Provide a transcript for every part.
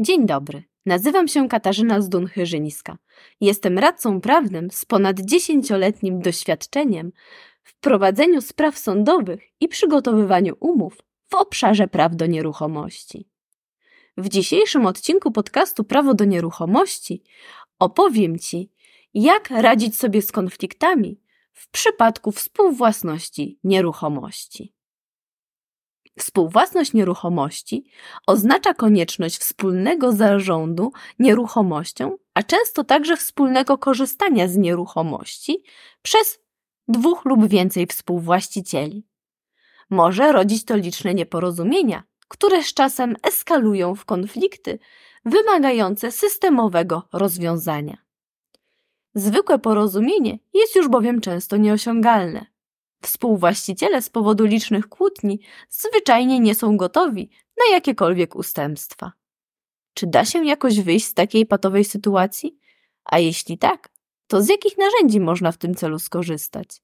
Dzień dobry. Nazywam się Katarzyna Zdun-Chyrzyńska. Jestem radcą prawnym z ponad dziesięcioletnim doświadczeniem w prowadzeniu spraw sądowych i przygotowywaniu umów w obszarze praw do nieruchomości. W dzisiejszym odcinku podcastu Prawo do nieruchomości opowiem Ci, jak radzić sobie z konfliktami w przypadku współwłasności nieruchomości. Współwłasność nieruchomości oznacza konieczność wspólnego zarządu nieruchomością, a często także wspólnego korzystania z nieruchomości przez dwóch lub więcej współwłaścicieli. Może rodzić to liczne nieporozumienia, które z czasem eskalują w konflikty wymagające systemowego rozwiązania. Zwykłe porozumienie jest już bowiem często nieosiągalne. Współwłaściciele z powodu licznych kłótni zwyczajnie nie są gotowi na jakiekolwiek ustępstwa. Czy da się jakoś wyjść z takiej patowej sytuacji? A jeśli tak, to z jakich narzędzi można w tym celu skorzystać?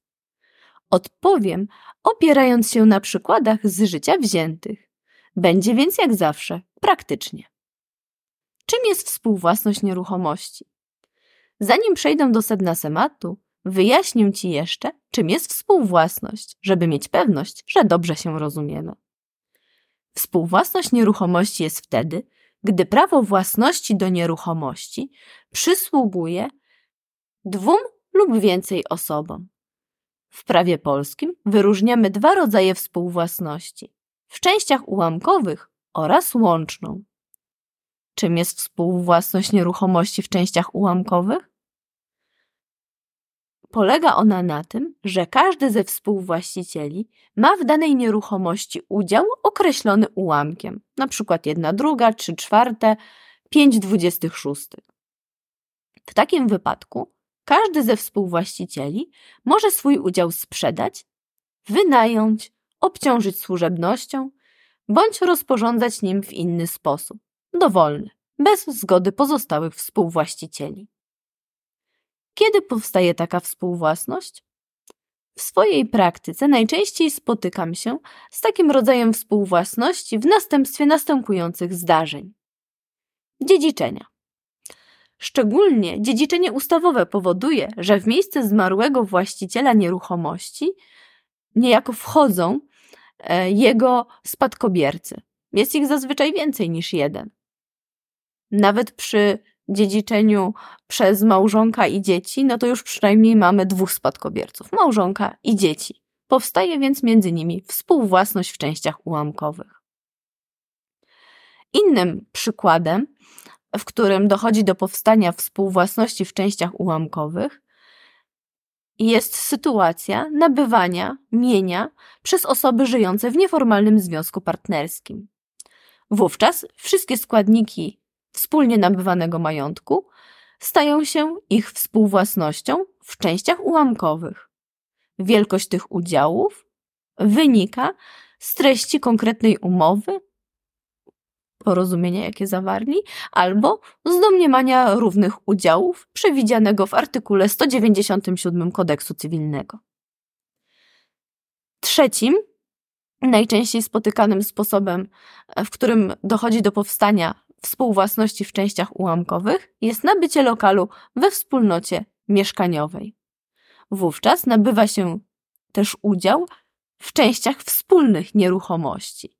Odpowiem, opierając się na przykładach z życia wziętych. Będzie więc jak zawsze praktycznie. Czym jest współwłasność nieruchomości? Zanim przejdę do sedna tematu, wyjaśnię Ci jeszcze, czym jest współwłasność, żeby mieć pewność, że dobrze się rozumiemy. Współwłasność nieruchomości jest wtedy, gdy prawo własności do nieruchomości przysługuje dwóm lub więcej osobom. W prawie polskim wyróżniamy dwa rodzaje współwłasności w częściach ułamkowych oraz łączną. Czym jest współwłasność nieruchomości w częściach ułamkowych? Polega ona na tym, że każdy ze współwłaścicieli ma w danej nieruchomości udział określony ułamkiem, przykład jedna druga, trzy czwarte, pięć dwudziestych szóstych. W takim wypadku każdy ze współwłaścicieli może swój udział sprzedać, wynająć, obciążyć służebnością bądź rozporządzać nim w inny sposób, dowolny, bez zgody pozostałych współwłaścicieli. Kiedy powstaje taka współwłasność? W swojej praktyce najczęściej spotykam się z takim rodzajem współwłasności w następstwie następujących zdarzeń. Dziedziczenia. Szczególnie dziedziczenie ustawowe powoduje, że w miejsce zmarłego właściciela nieruchomości niejako wchodzą e, jego spadkobiercy. Jest ich zazwyczaj więcej niż jeden. Nawet przy dziedziczeniu przez małżonka i dzieci, no to już przynajmniej mamy dwóch spadkobierców małżonka i dzieci. Powstaje więc między nimi współwłasność w częściach ułamkowych. Innym przykładem, w którym dochodzi do powstania współwłasności w częściach ułamkowych, jest sytuacja nabywania mienia przez osoby żyjące w nieformalnym związku partnerskim. Wówczas wszystkie składniki wspólnie nabywanego majątku stają się ich współwłasnością w częściach ułamkowych. Wielkość tych udziałów wynika z treści konkretnej umowy, porozumienia, jakie zawarli, albo z domniemania równych udziałów przewidzianego w artykule 197 kodeksu cywilnego. Trzecim, najczęściej spotykanym sposobem, w którym dochodzi do powstania współwłasności w częściach ułamkowych jest nabycie lokalu we wspólnocie mieszkaniowej. Wówczas nabywa się też udział w częściach wspólnych nieruchomości.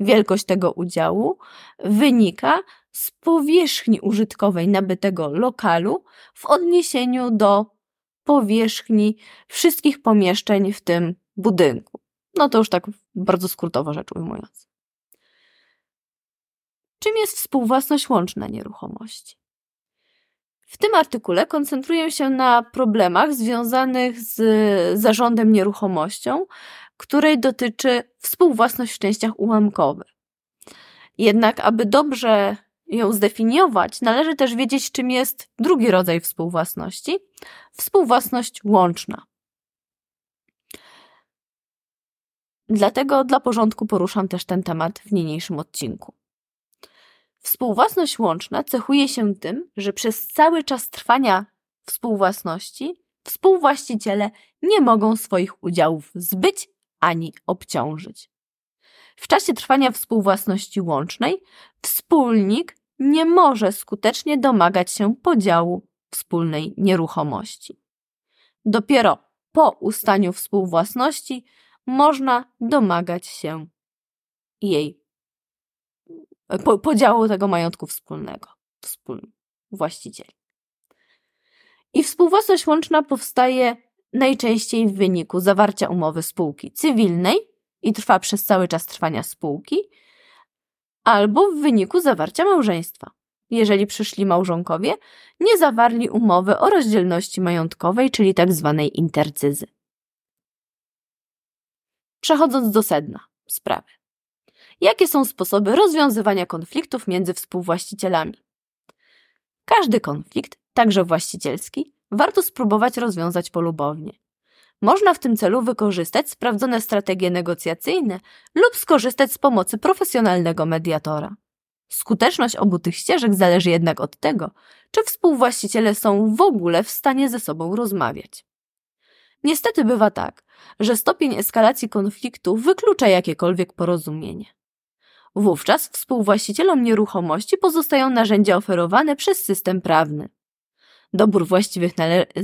Wielkość tego udziału wynika z powierzchni użytkowej nabytego lokalu w odniesieniu do powierzchni wszystkich pomieszczeń w tym budynku. No to już tak bardzo skrótowo rzecz ujmując. Czym jest współwłasność łączna nieruchomości? W tym artykule koncentruję się na problemach związanych z zarządem nieruchomością, której dotyczy współwłasność w częściach ułamkowych. Jednak, aby dobrze ją zdefiniować, należy też wiedzieć, czym jest drugi rodzaj współwłasności współwłasność łączna. Dlatego dla porządku poruszam też ten temat w niniejszym odcinku. Współwłasność łączna cechuje się tym, że przez cały czas trwania współwłasności współwłaściciele nie mogą swoich udziałów zbyć ani obciążyć. W czasie trwania współwłasności łącznej wspólnik nie może skutecznie domagać się podziału wspólnej nieruchomości. Dopiero po ustaniu współwłasności można domagać się jej po, podziału tego majątku wspólnego, wspólny, właścicieli. I współwłasność łączna powstaje najczęściej w wyniku zawarcia umowy spółki cywilnej i trwa przez cały czas trwania spółki, albo w wyniku zawarcia małżeństwa, jeżeli przyszli małżonkowie nie zawarli umowy o rozdzielności majątkowej, czyli tzw. Tak intercyzy. Przechodząc do sedna sprawy. Jakie są sposoby rozwiązywania konfliktów między współwłaścicielami? Każdy konflikt, także właścicielski, warto spróbować rozwiązać polubownie. Można w tym celu wykorzystać sprawdzone strategie negocjacyjne lub skorzystać z pomocy profesjonalnego mediatora. Skuteczność obu tych ścieżek zależy jednak od tego, czy współwłaściciele są w ogóle w stanie ze sobą rozmawiać. Niestety bywa tak, że stopień eskalacji konfliktu wyklucza jakiekolwiek porozumienie. Wówczas współwłaścicielom nieruchomości pozostają narzędzia oferowane przez system prawny. Dobór właściwych,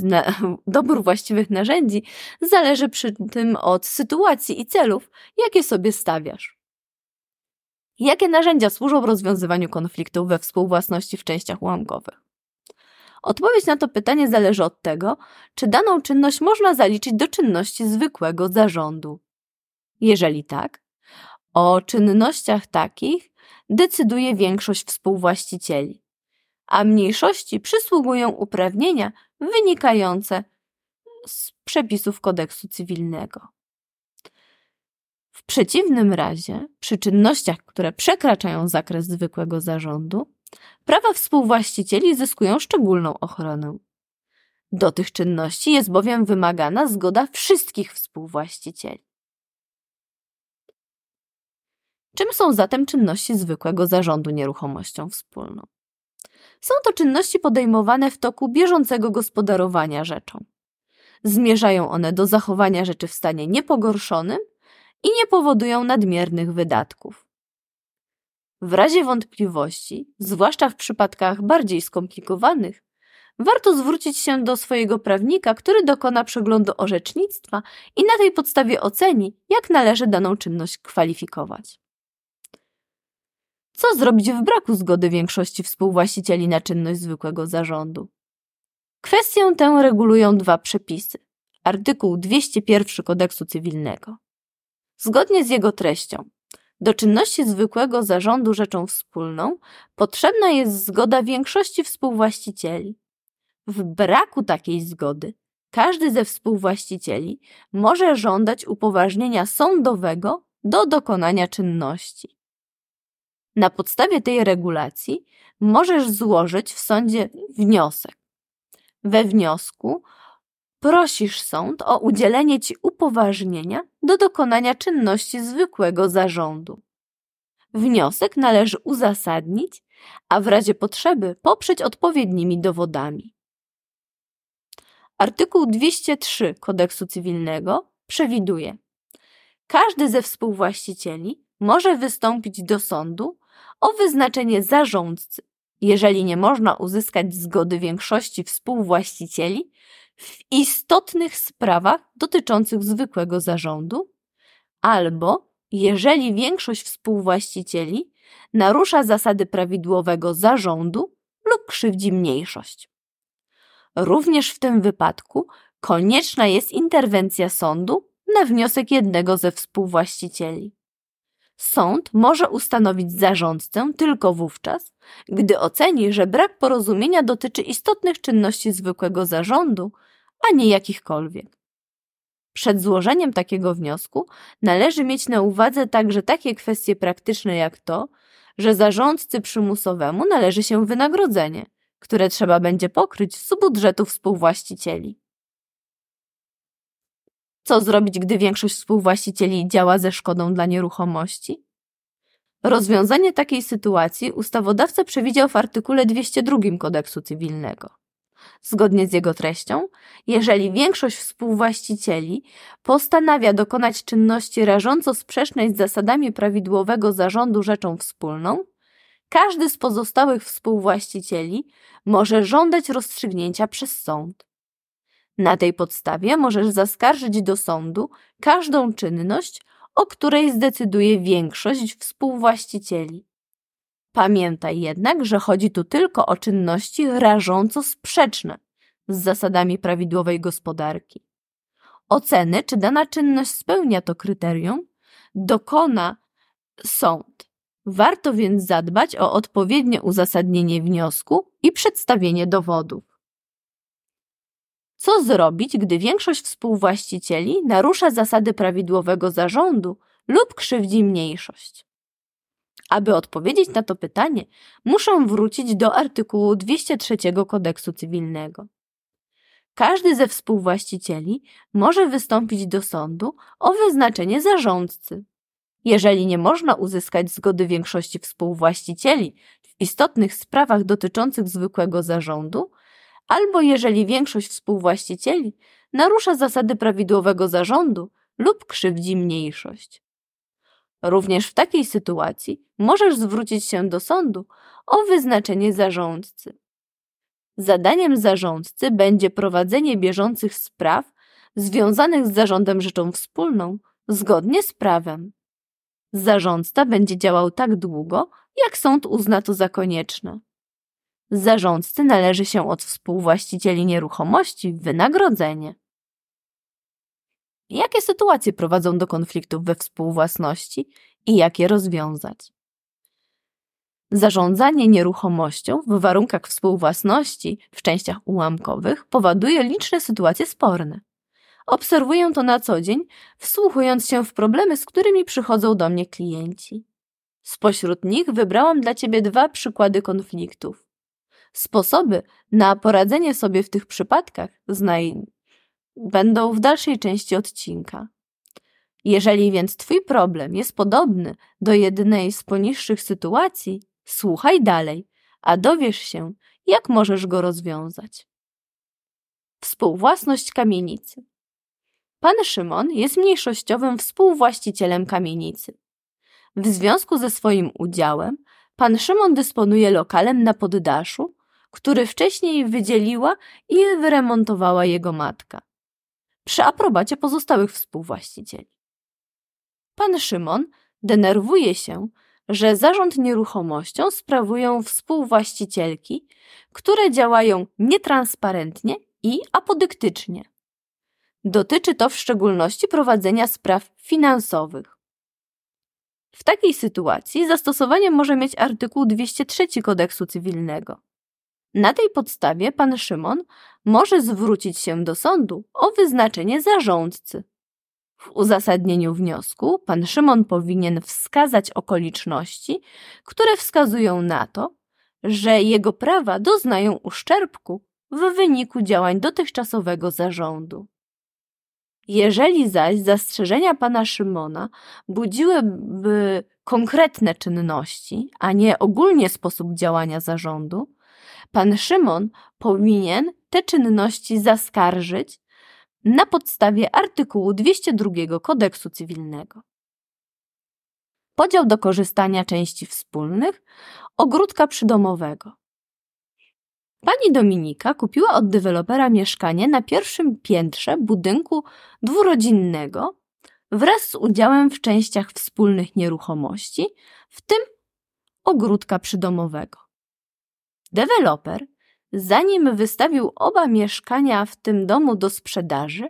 na dobór właściwych narzędzi zależy przy tym od sytuacji i celów, jakie sobie stawiasz. Jakie narzędzia służą rozwiązywaniu konfliktów we współwłasności w częściach ułamkowych? Odpowiedź na to pytanie zależy od tego, czy daną czynność można zaliczyć do czynności zwykłego zarządu. Jeżeli tak, o czynnościach takich decyduje większość współwłaścicieli, a mniejszości przysługują uprawnienia wynikające z przepisów kodeksu cywilnego. W przeciwnym razie, przy czynnościach, które przekraczają zakres zwykłego zarządu, prawa współwłaścicieli zyskują szczególną ochronę. Do tych czynności jest bowiem wymagana zgoda wszystkich współwłaścicieli. Czym są zatem czynności zwykłego zarządu nieruchomością wspólną? Są to czynności podejmowane w toku bieżącego gospodarowania rzeczą. Zmierzają one do zachowania rzeczy w stanie niepogorszonym i nie powodują nadmiernych wydatków. W razie wątpliwości, zwłaszcza w przypadkach bardziej skomplikowanych, warto zwrócić się do swojego prawnika, który dokona przeglądu orzecznictwa i na tej podstawie oceni, jak należy daną czynność kwalifikować. Co zrobić w braku zgody większości współwłaścicieli na czynność zwykłego zarządu? Kwestię tę regulują dwa przepisy. Artykuł 201 kodeksu cywilnego. Zgodnie z jego treścią, do czynności zwykłego zarządu rzeczą wspólną potrzebna jest zgoda większości współwłaścicieli. W braku takiej zgody każdy ze współwłaścicieli może żądać upoważnienia sądowego do dokonania czynności. Na podstawie tej regulacji możesz złożyć w sądzie wniosek. We wniosku prosisz sąd o udzielenie ci upoważnienia do dokonania czynności zwykłego zarządu. Wniosek należy uzasadnić, a w razie potrzeby poprzeć odpowiednimi dowodami. Artykuł 203 Kodeksu Cywilnego przewiduje: Każdy ze współwłaścicieli może wystąpić do sądu o wyznaczenie zarządcy, jeżeli nie można uzyskać zgody większości współwłaścicieli w istotnych sprawach dotyczących zwykłego zarządu, albo jeżeli większość współwłaścicieli narusza zasady prawidłowego zarządu lub krzywdzi mniejszość. Również w tym wypadku konieczna jest interwencja sądu na wniosek jednego ze współwłaścicieli. Sąd może ustanowić zarządcę tylko wówczas, gdy oceni, że brak porozumienia dotyczy istotnych czynności zwykłego zarządu, a nie jakichkolwiek. Przed złożeniem takiego wniosku należy mieć na uwadze także takie kwestie praktyczne jak to, że zarządcy przymusowemu należy się wynagrodzenie, które trzeba będzie pokryć z budżetu współwłaścicieli. Co zrobić, gdy większość współwłaścicieli działa ze szkodą dla nieruchomości? Rozwiązanie takiej sytuacji ustawodawca przewidział w artykule 202 kodeksu cywilnego. Zgodnie z jego treścią, jeżeli większość współwłaścicieli postanawia dokonać czynności rażąco sprzecznej z zasadami prawidłowego zarządu rzeczą wspólną, każdy z pozostałych współwłaścicieli może żądać rozstrzygnięcia przez sąd. Na tej podstawie możesz zaskarżyć do sądu każdą czynność, o której zdecyduje większość współwłaścicieli. Pamiętaj jednak, że chodzi tu tylko o czynności rażąco sprzeczne z zasadami prawidłowej gospodarki. Oceny, czy dana czynność spełnia to kryterium, dokona sąd. Warto więc zadbać o odpowiednie uzasadnienie wniosku i przedstawienie dowodów. Co zrobić, gdy większość współwłaścicieli narusza zasady prawidłowego zarządu lub krzywdzi mniejszość? Aby odpowiedzieć na to pytanie, muszę wrócić do artykułu 203 kodeksu cywilnego. Każdy ze współwłaścicieli może wystąpić do sądu o wyznaczenie zarządcy. Jeżeli nie można uzyskać zgody większości współwłaścicieli w istotnych sprawach dotyczących zwykłego zarządu, albo jeżeli większość współwłaścicieli narusza zasady prawidłowego zarządu lub krzywdzi mniejszość. Również w takiej sytuacji możesz zwrócić się do sądu o wyznaczenie zarządcy. Zadaniem zarządcy będzie prowadzenie bieżących spraw związanych z zarządem rzeczą wspólną zgodnie z prawem. Zarządca będzie działał tak długo, jak sąd uzna to za konieczne. Zarządcy należy się od współwłaścicieli nieruchomości wynagrodzenie. Jakie sytuacje prowadzą do konfliktów we współwłasności i jak je rozwiązać? Zarządzanie nieruchomością w warunkach współwłasności w częściach ułamkowych powoduje liczne sytuacje sporne. Obserwuję to na co dzień, wsłuchując się w problemy, z którymi przychodzą do mnie klienci. Spośród nich wybrałam dla Ciebie dwa przykłady konfliktów. Sposoby na poradzenie sobie w tych przypadkach znaj będą w dalszej części odcinka. Jeżeli więc Twój problem jest podobny do jednej z poniższych sytuacji, słuchaj dalej, a dowiesz się, jak możesz go rozwiązać. Współwłasność kamienicy. Pan Szymon jest mniejszościowym współwłaścicielem kamienicy. W związku ze swoim udziałem, pan Szymon dysponuje lokalem na poddaszu, który wcześniej wydzieliła i wyremontowała jego matka, przy aprobacie pozostałych współwłaścicieli. Pan Szymon denerwuje się, że zarząd nieruchomością sprawują współwłaścicielki, które działają nietransparentnie i apodyktycznie. Dotyczy to w szczególności prowadzenia spraw finansowych. W takiej sytuacji zastosowanie może mieć artykuł 203 kodeksu cywilnego. Na tej podstawie pan Szymon może zwrócić się do sądu o wyznaczenie zarządcy. W uzasadnieniu wniosku pan Szymon powinien wskazać okoliczności, które wskazują na to, że jego prawa doznają uszczerbku w wyniku działań dotychczasowego zarządu. Jeżeli zaś zastrzeżenia pana Szymona budziłyby konkretne czynności, a nie ogólnie sposób działania zarządu, pan Szymon powinien te czynności zaskarżyć na podstawie artykułu 202 kodeksu cywilnego. Podział do korzystania części wspólnych ogródka przydomowego. Pani Dominika kupiła od dewelopera mieszkanie na pierwszym piętrze budynku dwurodzinnego wraz z udziałem w częściach wspólnych nieruchomości, w tym ogródka przydomowego. Deweloper, zanim wystawił oba mieszkania w tym domu do sprzedaży,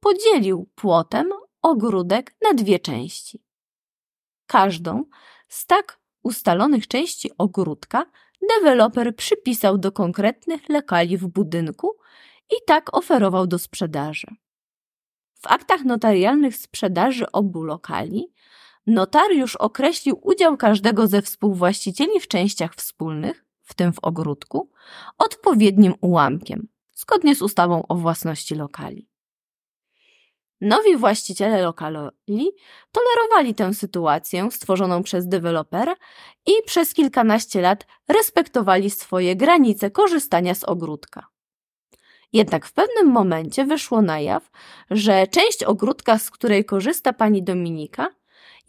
podzielił płotem ogródek na dwie części. Każdą z tak ustalonych części ogródka deweloper przypisał do konkretnych lokali w budynku i tak oferował do sprzedaży. W aktach notarialnych sprzedaży obu lokali notariusz określił udział każdego ze współwłaścicieli w częściach wspólnych, w tym w ogródku, odpowiednim ułamkiem, zgodnie z ustawą o własności lokali. Nowi właściciele lokali tolerowali tę sytuację stworzoną przez dewelopera i przez kilkanaście lat respektowali swoje granice korzystania z ogródka. Jednak w pewnym momencie wyszło na jaw, że część ogródka, z której korzysta pani Dominika,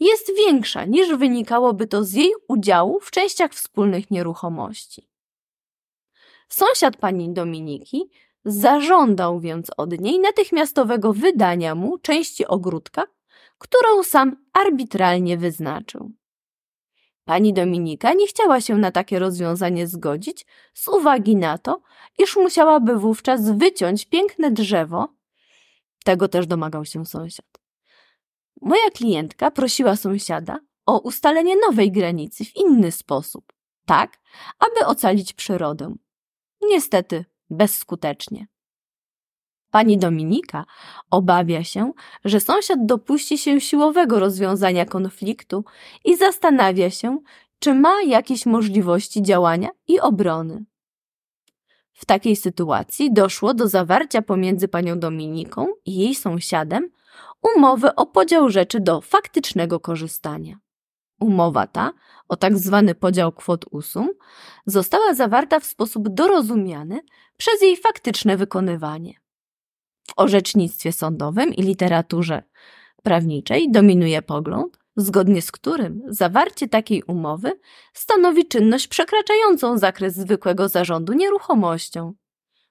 jest większa niż wynikałoby to z jej udziału w częściach wspólnych nieruchomości. Sąsiad pani Dominiki zażądał więc od niej natychmiastowego wydania mu części ogródka, którą sam arbitralnie wyznaczył. Pani Dominika nie chciała się na takie rozwiązanie zgodzić z uwagi na to, iż musiałaby wówczas wyciąć piękne drzewo. Tego też domagał się sąsiad. Moja klientka prosiła sąsiada o ustalenie nowej granicy w inny sposób, tak, aby ocalić przyrodę. Niestety bezskutecznie. Pani Dominika obawia się, że sąsiad dopuści się siłowego rozwiązania konfliktu i zastanawia się, czy ma jakieś możliwości działania i obrony. W takiej sytuacji doszło do zawarcia pomiędzy panią Dominiką i jej sąsiadem umowy o podział rzeczy do faktycznego korzystania. Umowa ta, o tak zwany podział kwot usum, została zawarta w sposób dorozumiany przez jej faktyczne wykonywanie. W orzecznictwie sądowym i literaturze prawniczej dominuje pogląd, zgodnie z którym zawarcie takiej umowy stanowi czynność przekraczającą zakres zwykłego zarządu nieruchomością.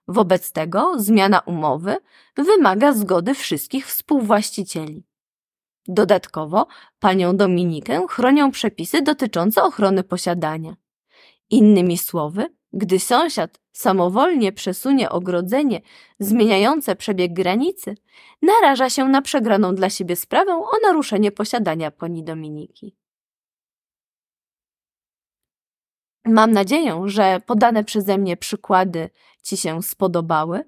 Wobec tego zmiana umowy wymaga zgody wszystkich współwłaścicieli. Dodatkowo panią Dominikę chronią przepisy dotyczące ochrony posiadania. Innymi słowy, gdy sąsiad samowolnie przesunie ogrodzenie zmieniające przebieg granicy, naraża się na przegraną dla siebie sprawę o naruszenie posiadania pani Dominiki. Mam nadzieję, że podane przeze mnie przykłady Ci się spodobały.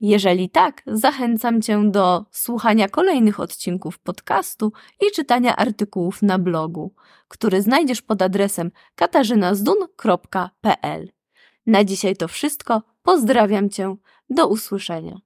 Jeżeli tak, zachęcam Cię do słuchania kolejnych odcinków podcastu i czytania artykułów na blogu, który znajdziesz pod adresem katarzynazdun.pl. Na dzisiaj to wszystko. Pozdrawiam Cię. Do usłyszenia.